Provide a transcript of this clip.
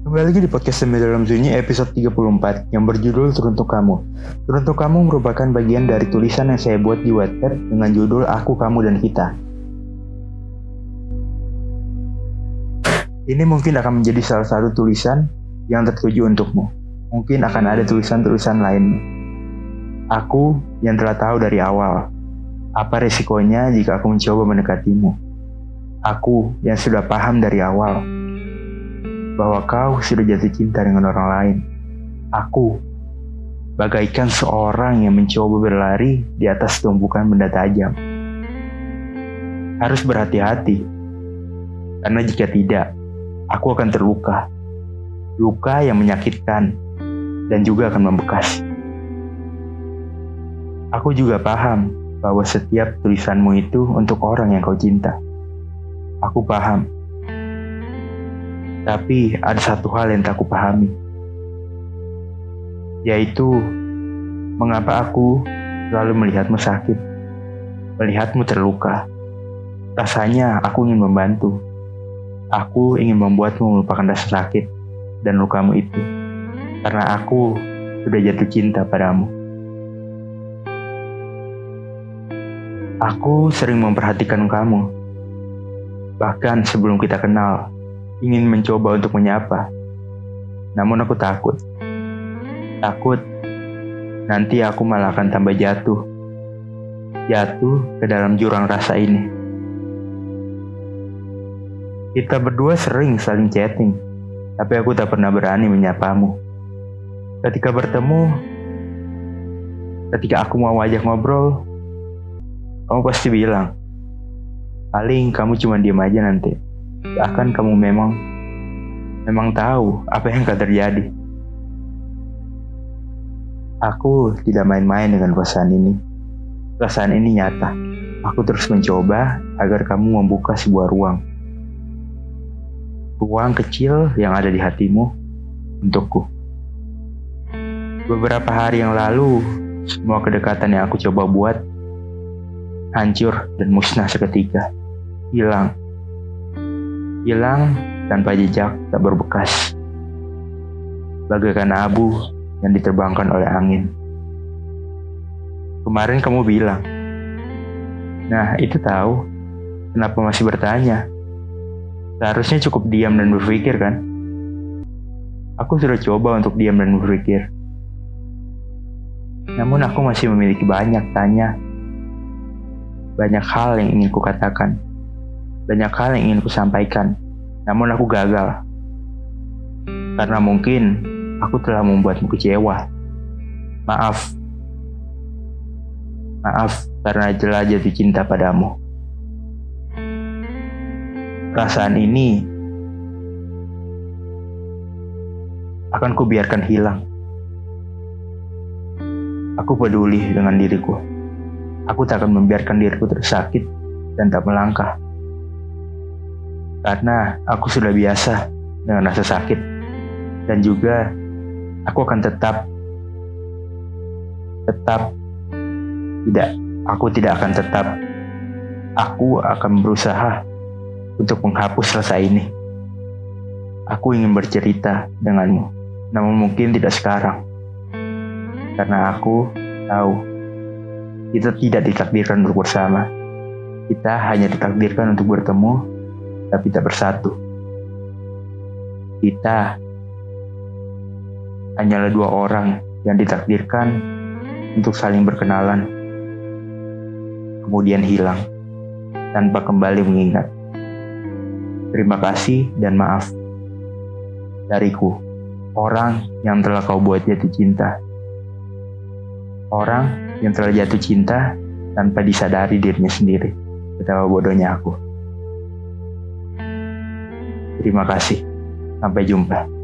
Kembali lagi di podcast Semi Dalam Sunyi episode 34 yang berjudul Teruntuk Kamu. Teruntuk Kamu merupakan bagian dari tulisan yang saya buat di Wattpad dengan judul Aku, Kamu, dan Kita. Ini mungkin akan menjadi salah satu tulisan yang tertuju untukmu. Mungkin akan ada tulisan-tulisan lainnya. Aku yang telah tahu dari awal apa resikonya jika aku mencoba mendekatimu. Aku yang sudah paham dari awal bahwa kau sudah jatuh cinta dengan orang lain. Aku, bagaikan seorang yang mencoba berlari di atas tumpukan benda tajam. Harus berhati-hati, karena jika tidak, aku akan terluka. Luka yang menyakitkan dan juga akan membekas. Aku juga paham bahwa setiap tulisanmu itu untuk orang yang kau cinta. Aku paham tapi ada satu hal yang tak kupahami, yaitu mengapa aku selalu melihatmu sakit, melihatmu terluka. Rasanya aku ingin membantu. Aku ingin membuatmu melupakan rasa sakit dan lukamu itu, karena aku sudah jatuh cinta padamu. Aku sering memperhatikan kamu, bahkan sebelum kita kenal ingin mencoba untuk menyapa. Namun aku takut. Takut nanti aku malah akan tambah jatuh. Jatuh ke dalam jurang rasa ini. Kita berdua sering saling chatting, tapi aku tak pernah berani menyapamu. Ketika bertemu, ketika aku mau ajak ngobrol, kamu pasti bilang, paling kamu cuma diem aja nanti akan kamu memang memang tahu apa yang akan terjadi. Aku tidak main-main dengan perasaan ini. Perasaan ini nyata. Aku terus mencoba agar kamu membuka sebuah ruang. Ruang kecil yang ada di hatimu untukku. Beberapa hari yang lalu, semua kedekatan yang aku coba buat hancur dan musnah seketika. Hilang hilang tanpa jejak tak berbekas. Bagaikan abu yang diterbangkan oleh angin. Kemarin kamu bilang, nah itu tahu, kenapa masih bertanya? Seharusnya cukup diam dan berpikir kan? Aku sudah coba untuk diam dan berpikir. Namun aku masih memiliki banyak tanya. Banyak hal yang ingin kukatakan. Banyak hal yang ingin kusampaikan, namun aku gagal. Karena mungkin aku telah membuatmu kecewa. Maaf. Maaf karena jelas jatuh cinta padamu. Perasaan ini akan kubiarkan hilang. Aku peduli dengan diriku. Aku tak akan membiarkan diriku tersakit dan tak melangkah karena aku sudah biasa dengan rasa sakit. Dan juga aku akan tetap tetap tidak aku tidak akan tetap aku akan berusaha untuk menghapus rasa ini. Aku ingin bercerita denganmu namun mungkin tidak sekarang. Karena aku tahu kita tidak ditakdirkan untuk bersama. Kita hanya ditakdirkan untuk bertemu tapi tak bersatu. Kita hanyalah dua orang yang ditakdirkan untuk saling berkenalan, kemudian hilang tanpa kembali mengingat. Terima kasih dan maaf dariku, orang yang telah kau buat jatuh cinta. Orang yang telah jatuh cinta tanpa disadari dirinya sendiri. Betapa bodohnya aku. Terima kasih. Sampai jumpa.